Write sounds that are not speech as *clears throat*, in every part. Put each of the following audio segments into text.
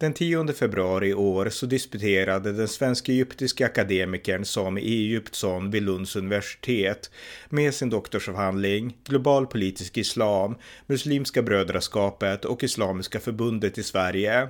Den 10 februari i år så disputerade den svenska egyptiska akademikern Sami Egyptsson vid Lunds universitet med sin doktorsavhandling Global politisk islam, Muslimska brödraskapet och Islamiska förbundet i Sverige.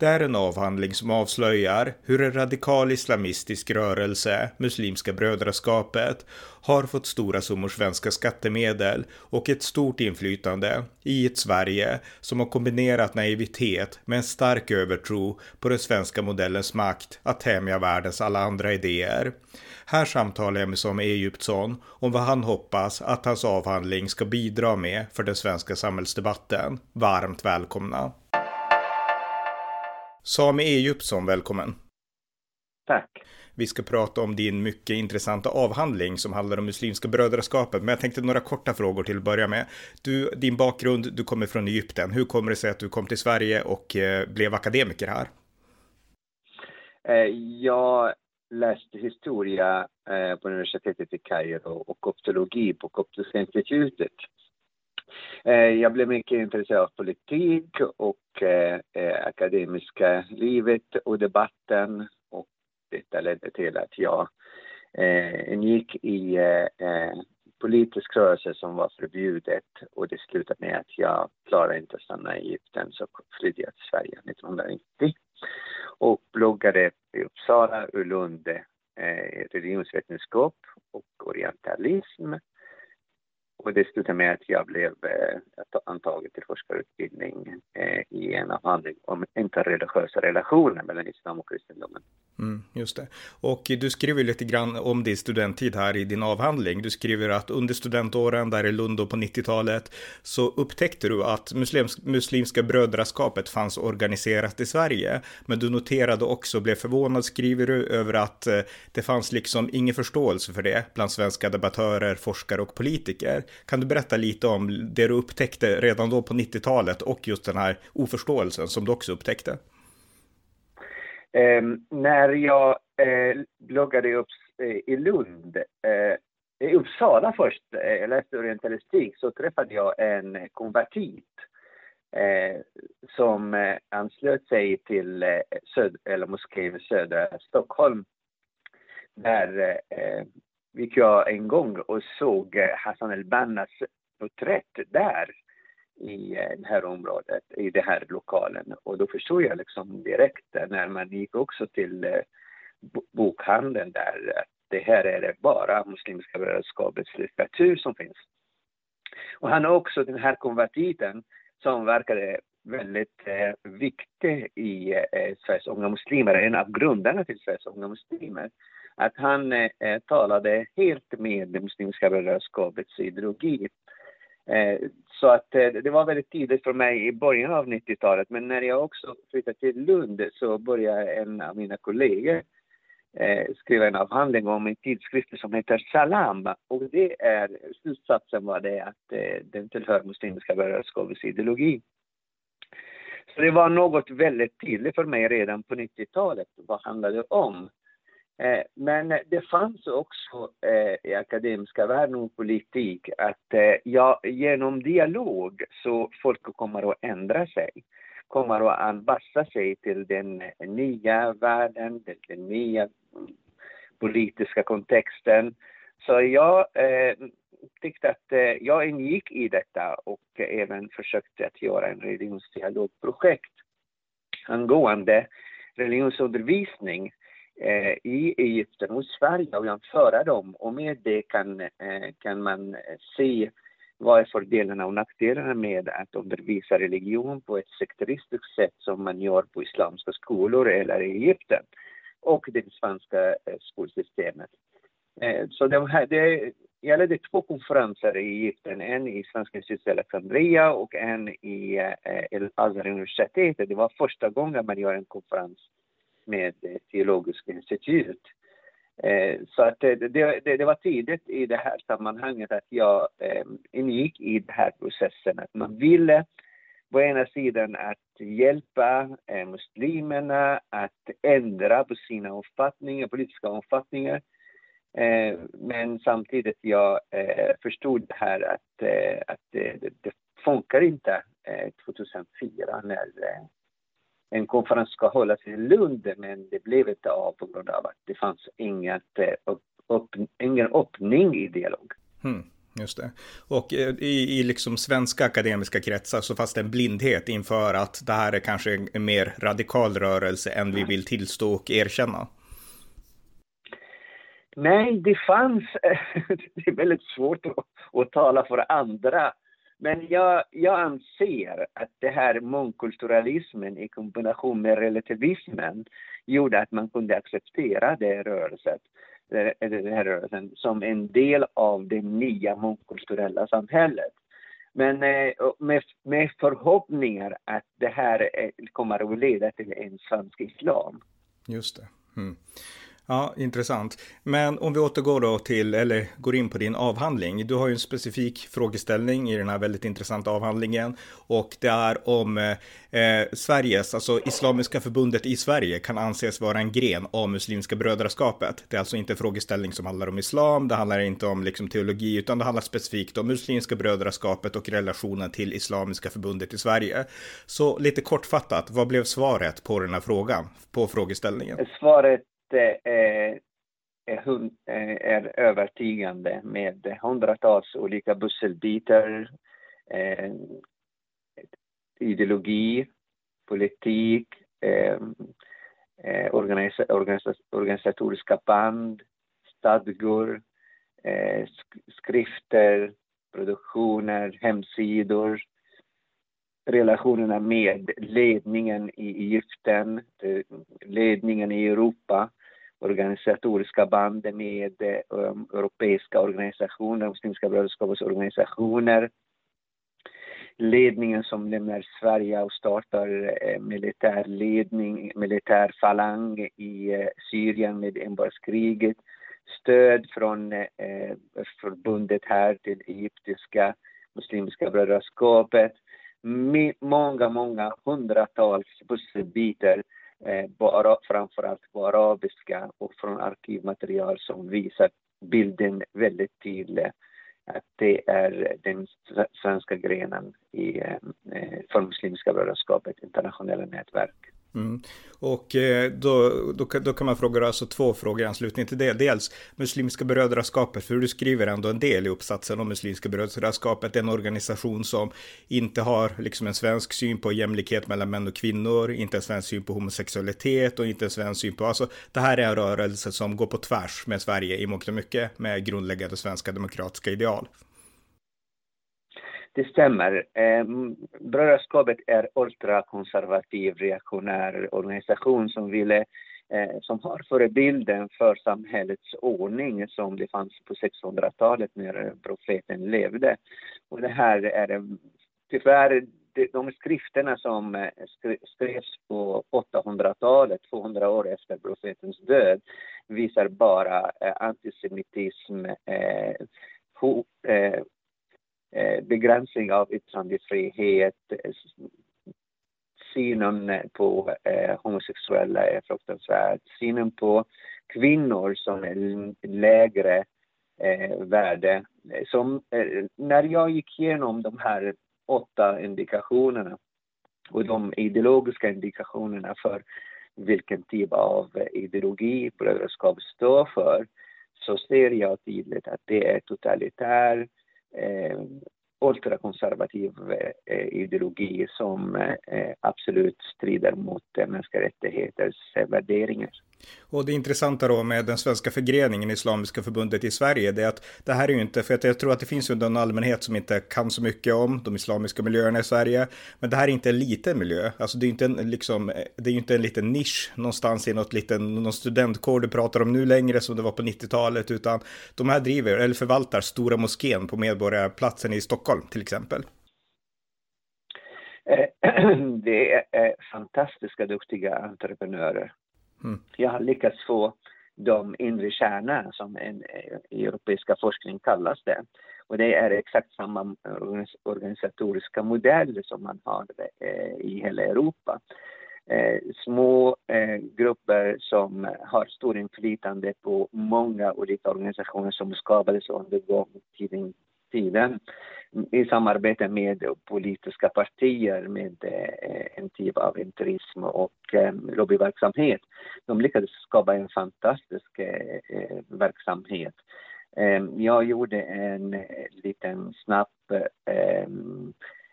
Det är en avhandling som avslöjar hur en radikal islamistisk rörelse, Muslimska brödraskapet, har fått stora summor svenska skattemedel och ett stort inflytande i ett Sverige som har kombinerat naivitet med en stark övertro på den svenska modellens makt att tämja världens alla andra idéer. Här samtalar jag med Samuel Egyptsson om vad han hoppas att hans avhandling ska bidra med för den svenska samhällsdebatten. Varmt välkomna! Sami Egyptsson, välkommen. Tack. Vi ska prata om din mycket intressanta avhandling som handlar om Muslimska brödraskapet. Men jag tänkte några korta frågor till att börja med. Du, din bakgrund, du kommer från Egypten. Hur kommer det sig att du kom till Sverige och eh, blev akademiker här? Eh, jag läste historia eh, på universitetet i Kairo och koptologi på Koptiska institutet. Eh, jag blev mycket intresserad av politik och eh, eh, akademiska livet och debatten. Och detta ledde till att jag eh, gick i eh, politisk rörelse som var förbjudet. Och det slutade med att jag klarade inte att stanna i Egypten så flydde jag till Sverige 1990 och bloggade i Uppsala och Lund eh, religionsvetenskap och orientalism och det slutade med att jag blev eh, antagen till forskarutbildning eh, i en avhandling om interreligiösa relationer mellan islam och kristendomen. Mm, just det. Och du skriver lite grann om din studenttid här i din avhandling. Du skriver att under studentåren där i Lund och på 90-talet så upptäckte du att muslims Muslimska brödraskapet fanns organiserat i Sverige. Men du noterade också, blev förvånad skriver du, över att eh, det fanns liksom ingen förståelse för det bland svenska debattörer, forskare och politiker. Kan du berätta lite om det du upptäckte redan då på 90-talet och just den här oförståelsen som du också upptäckte? Eh, när jag eh, bloggade upp, eh, i Lund, eh, i Uppsala först, eh, jag läste orientalistik, så träffade jag en konvertit eh, som eh, anslöt sig till eh, söd, eller moskén i södra Stockholm. Där eh, gick jag en gång och såg eh, Hassan el-Bannas porträtt där i eh, det här området, i den här lokalen. Och då förstod jag liksom direkt eh, när man gick också till bokhandeln där att det här är det bara Muslimska brödraskapets litteratur som finns. Och han är också den här konvertiten som verkade väldigt eh, viktig i eh, Sveriges unga muslimer, en av grundarna till Sveriges unga muslimer. Att han eh, eh, talade helt med det Muslimska brödraskapets ideologi Eh, så att eh, det var väldigt tidigt för mig i början av 90-talet. Men när jag också flyttade till Lund så började en av mina kollegor eh, skriva en avhandling om en tidskrift som heter Salam. Och det är, slutsatsen var det att eh, den tillhör Muslimska brödraskapets ideologi. Så det var något väldigt tydligt för mig redan på 90-talet. Vad handlade det om? Eh, men det fanns också eh, i akademiska världen och politik att eh, ja, genom dialog så folk kommer att ändra sig, kommer att anpassa sig till den nya världen, till den nya politiska kontexten. Så jag eh, tyckte att eh, jag ingick i detta och även försökte att göra en religionsdialogprojekt angående religionsundervisning Eh, i Egypten och Sverige och jämföra dem och med det kan, eh, kan man se vad är fördelarna och nackdelarna med att undervisa religion på ett sekteristiskt sätt som man gör på islamska skolor eller i Egypten och det svenska eh, skolsystemet. Eh, så det, här, det gällde två konferenser i Egypten, en i Svenska institutet i Alexandria och en i El-Azhar universitetet. Det var första gången man gör en konferens med Teologiska institut. Eh, så att det, det, det, var tidigt i det här sammanhanget att jag eh, ingick i den här processen, att man ville på ena sidan att hjälpa eh, muslimerna att ändra på sina uppfattningar, politiska uppfattningar. Men samtidigt jag förstod det här att, att det, det, funkar inte 2004 när en konferens ska hållas i Lund men det blev inte av på grund av att det fanns inget, upp, upp, ingen öppning i dialog. Hmm. Just det. Och eh, i, i liksom svenska akademiska kretsar så fanns det en blindhet inför att det här är kanske en mer radikal rörelse än vi vill tillstå och erkänna. Nej, det fanns, *laughs* det är väldigt svårt att, att tala för andra. Men jag, jag anser att det här mångkulturalismen i kombination med relativismen gjorde att man kunde acceptera det rörelsen den här rörelsen som en del av det nya mångkulturella samhället. Men eh, med, med förhoppningar att det här eh, kommer att leda till en svensk islam. Just det. Mm. Ja, intressant. Men om vi återgår då till, eller går in på din avhandling. Du har ju en specifik frågeställning i den här väldigt intressanta avhandlingen. Och det är om eh, eh Sveriges, alltså Islamiska förbundet i Sverige kan anses vara en gren av Muslimska brödraskapet. Det är alltså inte en frågeställning som handlar om islam, det handlar inte om liksom teologi, utan det handlar specifikt om Muslimska brödraskapet och relationen till Islamiska förbundet i Sverige. Så lite kortfattat, vad blev svaret på den här frågan, på frågeställningen? Svaret är, är övertygande med hundratals olika pusselbitar, eh, ideologi, politik, eh, eh organisa organisatoriska band, stadgor, eh, skrifter, produktioner, hemsidor, relationerna med ledningen i Egypten, eh, ledningen i Europa, organisatoriska band med eh, um, europeiska organisationer, Muslimska brödraskapets organisationer. Ledningen som lämnar Sverige och startar eh, militär ledning, militär falang i eh, Syrien med inbördeskriget. Stöd från eh, förbundet här till egyptiska Muslimska brödraskapet. Många, många hundratals pusselbitar Eh, bara, framförallt på arabiska och från arkivmaterial som visar bilden väldigt tydligt att det är den svenska grenen i, eh, eh, för Muslimska brödraskapet internationella nätverk. Mm. Och eh, då, då, då, kan man fråga alltså två frågor i anslutning till det. Dels Muslimska brödraskapet, för du skriver ändå en del i uppsatsen om Muslimska brödraskapet, en organisation som inte har liksom en svensk syn på jämlikhet mellan män och kvinnor, inte en svensk syn på homosexualitet och inte en svensk syn på, alltså det här är en rörelse som går på tvärs med Sverige i mångt och mycket med grundläggande svenska demokratiska ideal. Det stämmer. Eh, brödraskapet är ultrakonservativ reaktionär organisation som ville eh, som har förebilden för samhällets ordning som det fanns på 600-talet när profeten levde. Och det här är tyvärr de skrifterna som eh, skrevs på 800-talet, 200 år efter profetens död, visar bara eh, antisemitism, Eh, begränsning av yttrandefrihet, eh, synen eh, på homosexuella är fruktansvärd, synen på kvinnor som är lägre värde. Som, när jag gick igenom de här åtta indikationerna och de ideologiska indikationerna för vilken typ av ideologi brödraskap står för så ser jag tydligt att det är totalitär, eh, ultrakonservativ eh, ideologi som eh, absolut strider mot eh, mänskliga rättigheters eh, värderingar. Och det intressanta då med den svenska förgreningen Islamiska förbundet i Sverige, det är att det här är ju inte, för att jag tror att det finns ju en allmänhet som inte kan så mycket om de islamiska miljöerna i Sverige, men det här är inte en liten miljö, alltså det är inte en, liksom, det är ju inte en liten nisch någonstans i något liten, någon studentkår du pratar om nu längre som det var på 90-talet, utan de här driver, eller förvaltar Stora moskén på Medborgarplatsen i Stockholm till exempel. Eh, *clears throat* det är eh, fantastiska duktiga entreprenörer. Mm. Jag har lyckats få de inre kärna som en eh, i europeiska forskning kallas det. Och det är exakt samma organisatoriska modell som man har eh, i hela Europa. Eh, små grupper som har stor inflytande på många olika organisationer som skapades under tiden, tiden i samarbete med politiska partier med en typ av interism och lobbyverksamhet. De lyckades skapa en fantastisk eh, eh verksamhet. Eh, jag gjorde en eh, liten snabb ehm,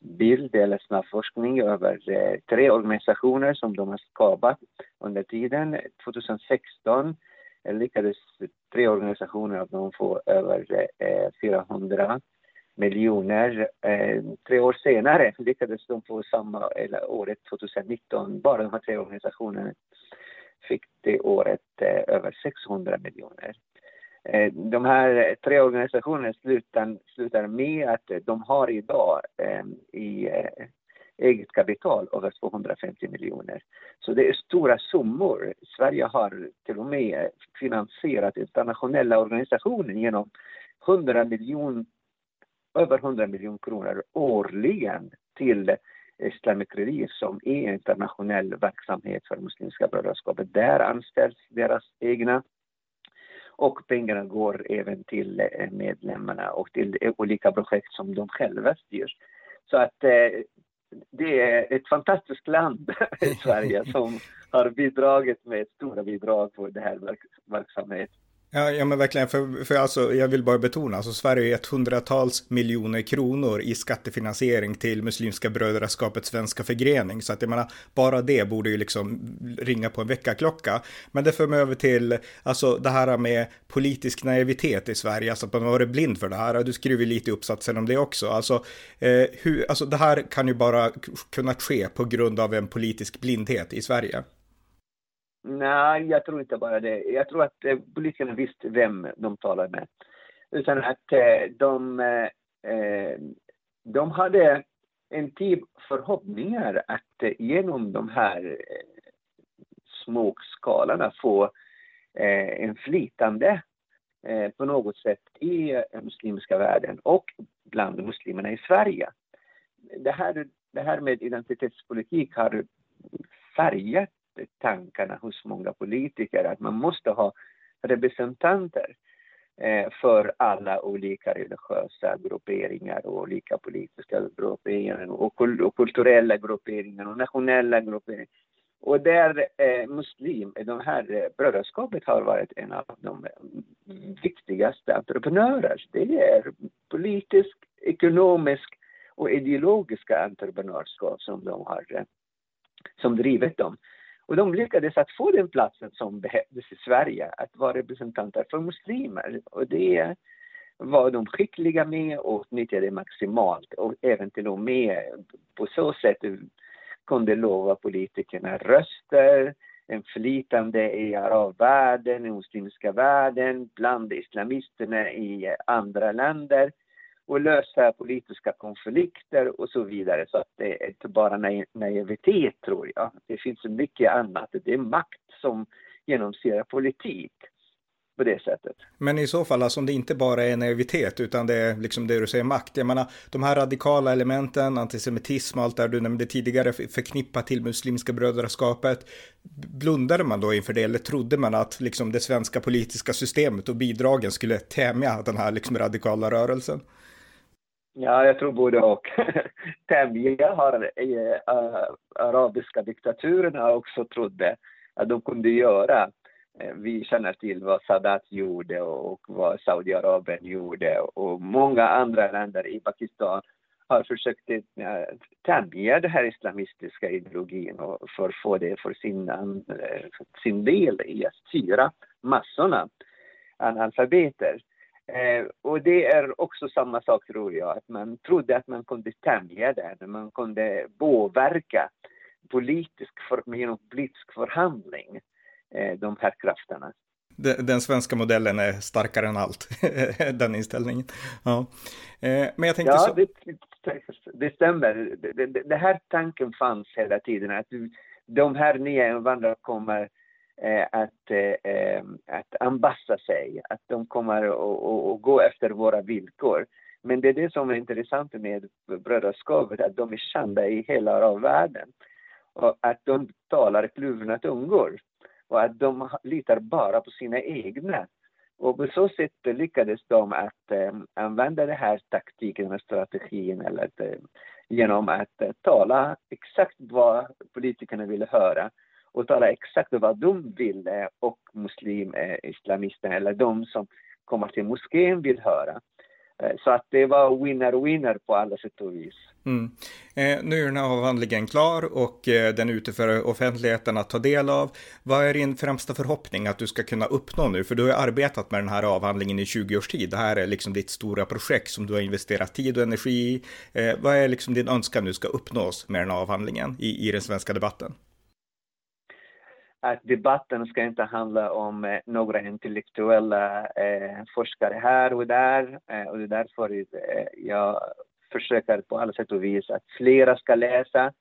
bild eller snabb forskning över eh, tre organisationer som de har skapat under tiden. 2016 lyckades tre organisationer av dem få över eh, 400 miljoner. Eh, tre år senare lyckades de få samma, eller året 2019, bara de här tre organisationerna fick det året eh, över 600 miljoner. Eh, de här tre organisationerna slutar, slutar med att eh, de har idag eh, i eh, eget kapital över 250 miljoner. Så det är stora summor. Sverige har till och med finansierat internationella organisationer genom 100 miljoner, över 100 miljoner kronor årligen till Islamic Relief som är internationell verksamhet för Muslimska brödraskapet. Där anställs deras egna och pengarna går även till eh, medlemmarna och till olika projekt som de själva styr. Så att eh, det är ett fantastiskt land, *laughs* Sverige, som har bidragit med stora bidrag för den här verksamheten. Ja, ja men verkligen, för, för alltså, jag vill bara betona, alltså Sverige har gett hundratals miljoner kronor i skattefinansiering till Muslimska brödraskapets svenska förgrening, så att jag menar, bara det borde ju liksom ringa på en väckarklocka. Men det för mig över till, alltså det här med politisk naivitet i Sverige, alltså att man har varit blind för det här, du skriver lite i uppsatsen om det också, alltså, eh, hur, alltså det här kan ju bara kunna ske på grund av en politisk blindhet i Sverige. Nej, jag tror inte bara det. Jag tror att eh, politikerna visste vem de talade med. Utan att eh, de, eh, eh de hade en typ förhoppningar att eh, genom de här eh, få eh, en flytande eh, på något sätt i den muslimska världen och bland muslimerna i Sverige. Det här, det här med identitetspolitik har färgat tankarna hos många politiker att man måste ha representanter eh, för alla olika religiösa grupperingar och olika politiska grupperingar och, kulturella grupperingar och nationella grupperingar. Och där eh, muslim, de här eh, brödraskapet har varit en av de mm, viktigaste entreprenörer. Det är politisk, ekonomisk och ideologiska entreprenörskap som de har eh, som drivit dem. Och de lyckades att få den platsen som behövdes i Sverige, att vara representanter för muslimer. Och det var de skickliga med och utnyttjade maximalt och även till och med på så sätt kunde lova politikerna röster, en flytande i arabvärlden, i muslimska världen, bland islamisterna i andra länder och lösa politiska konflikter och så vidare. Så att det är inte bara naivitet tror jag. Det finns mycket annat. Det är makt som genomsyrar politik på det sättet. Men i så fall, alltså om det inte bara är naivitet utan det är liksom det du säger makt. Jag menar, de här radikala elementen, antisemitism och allt det här du nämnde tidigare förknippat till muslimska brödraskapet. Blundade man då inför det eller trodde man att liksom det svenska politiska systemet och bidragen skulle tämja den här liksom radikala rörelsen? Ja, jag tror både och. *laughs* Tämja har äh, arabiska diktaturerna också trodde att de kunde göra. Eh, vi känner till vad Sadat gjorde och vad Saudiarabien gjorde och många andra länder i Pakistan har försökt äh, tämja den här islamistiska ideologin och för att få det för sin, sin del i att styra massorna analfabeter. Eh, och det är också samma sak tror jag, att man trodde att man kunde tämja det, man kunde påverka politisk för, genom politisk förhandling eh, de här krafterna. Den, den, svenska modellen är starkare än allt, *laughs* den inställningen. Ja. Eh, men jag tänkte ja, så... det, det stämmer. Det, här tanken fanns hela tiden, att de här nya invandrarna kommer Eh, att, eh, eh, att anpassa sig, att de kommer att gå efter våra villkor. Men det är det som är intressant med brödraskapet, att de är kända i hela arabvärlden. Och att de talar kluvna tungor. Och att de litar bara på sina egna. Och på så sätt lyckades de att eh, använda den här taktiken, den här strategin, eller att, eh, genom att eh, tala exakt vad politikerna ville höra och tala exakt vad de ville eh, och muslim, eh, islamisterna eller de som kommer till moskén vill höra. Eh, så att det var winner-winner på alla sätt och vis. Mm. Eh, nu är den här avhandlingen klar och eh, den är ute för offentligheten att ta del av. Vad är din främsta förhoppning att du ska kunna uppnå nu? För du har arbetat med den här avhandlingen i 20 års tid. Det här är liksom ditt stora projekt som du har investerat tid och energi i. Eh, vad är liksom din önskan nu ska uppnås med den här avhandlingen i, i den svenska debatten? Att debatten ska inte handla om eh, några intellektuella eh, forskare här och där. Eh, och det är därför eh, jag försöker på alla sätt och vis att flera ska läsa.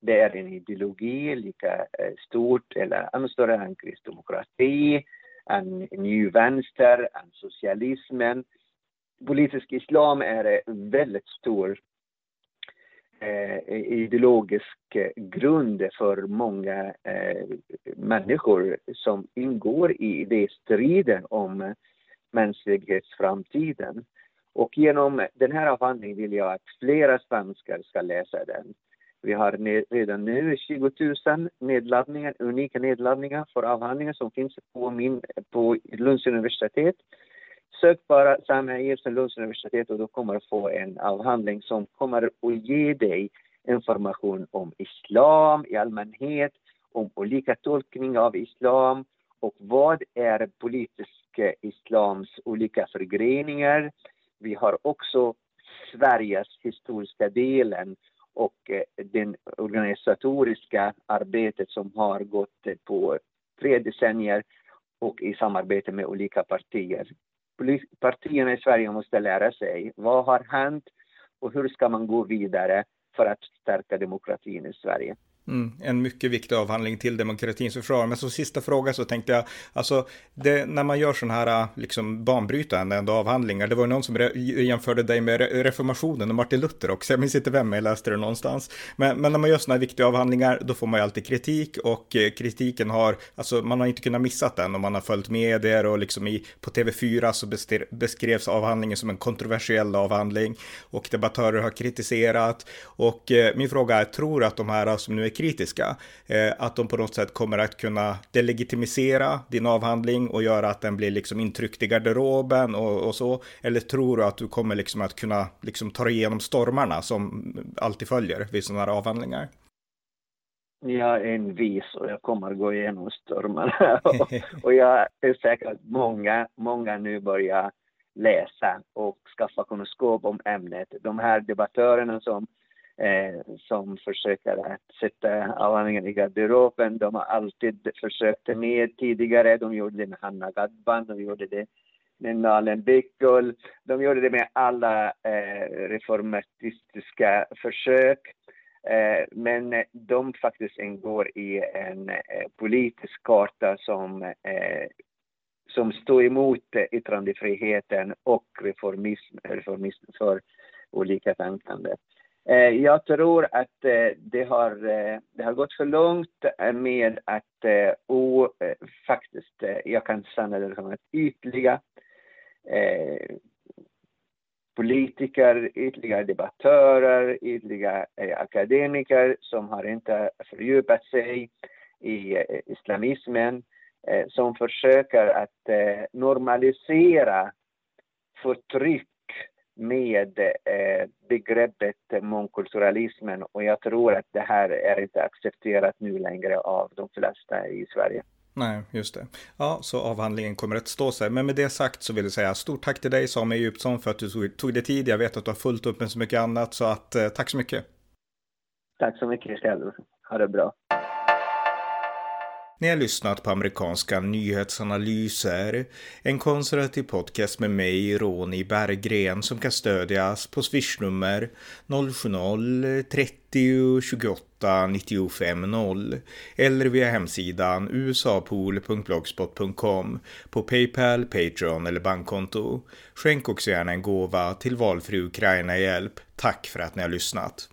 Det är en ideologi lika eh, stort eller ännu större än kristdemokrati, en ny vänster, än socialismen. Politisk islam är eh, väldigt stor eh, ideologisk eh, grund för många eh, människor som ingår i det striden om mänsklighetsframtiden. Och genom den här avhandlingen vill jag att flera svenskar ska läsa den. Vi har redan nu 20 000 nedladdningar, unika nedladdningar för avhandlingar som finns på, min, på Lunds universitet. Sök bara Samia Eriksson, Lunds universitet och du kommer att få en avhandling som kommer att ge dig information om islam i allmänhet, om olika tolkningar av islam och vad är politisk islams olika förgreningar. Vi har också Sveriges historiska delen och det den organisatoriska arbetet som har gått på tre decennier och i samarbete med olika partier partierna i Sverige måste lära sig vad har hänt och hur ska man gå vidare för att stärka demokratin i Sverige. Mm, en mycket viktig avhandling till demokratins försvar. Men som sista fråga så tänkte jag, alltså det, när man gör sådana här liksom banbrytande ändå avhandlingar, det var någon som jämförde dig med reformationen och Martin Luther också, jag minns inte vem, jag läste det någonstans. Men, men när man gör sådana här viktiga avhandlingar, då får man ju alltid kritik och eh, kritiken har, alltså man har inte kunnat missa den om man har följt medier och liksom i, på TV4 så beskrevs avhandlingen som en kontroversiell avhandling och debattörer har kritiserat och eh, min fråga är, tror du att de här som nu är kritiska, eh, att de på något sätt kommer att kunna delegitimisera din avhandling och göra att den blir liksom intryckt i garderoben och, och så? Eller tror du att du kommer liksom att kunna liksom ta igenom stormarna som alltid följer vid sådana här avhandlingar? Jag är en vis och jag kommer gå igenom stormarna. *laughs* *laughs* och jag är säker att många, många nu börjar läsa och skaffa kunskap om ämnet. De här debattörerna som eh, som försöker att sätta avhandlingen i garderoben. De har alltid försökt med tidigare. De gjorde det med Hanna Gadban, de gjorde det med Nalen Bickel. De gjorde det med alla eh, reformatistiska försök. Eh, men de faktiskt ingår i en eh, politisk karta som, eh, som står emot yttrandefriheten och reformism, reformism för olika tänkande. Eh, jag tror att eh, det har, eh, det har gått för långt eh, med att eh, och, eh, faktiskt, jag kan känna det som att ytliga politiker, ytliga debattörer, ytliga akademiker som har inte fördjupat sig i islamismen, som försöker att normalisera förtryck med eh, begreppet mångkulturalismen och jag tror att det här är inte accepterat nu längre av de flesta i Sverige. Nej, just det. Ja, så avhandlingen kommer att stå sig. Men med det sagt så vill jag säga stort tack till dig Samuel Djupsson för att du tog dig tid. Jag vet att du har fullt upp med så mycket annat så att eh, tack så mycket. Tack så mycket själv. Ha det bra. Ni har lyssnat på amerikanska nyhetsanalyser, en konservativ podcast med mig, Ronny Berggren, som kan stödjas på swishnummer 070-30 28 95 0 eller via hemsidan usapool.blogspot.com på Paypal, Patreon eller bankkonto. Skänk också gärna en gåva till valfri Ukraina-hjälp. Tack för att ni har lyssnat.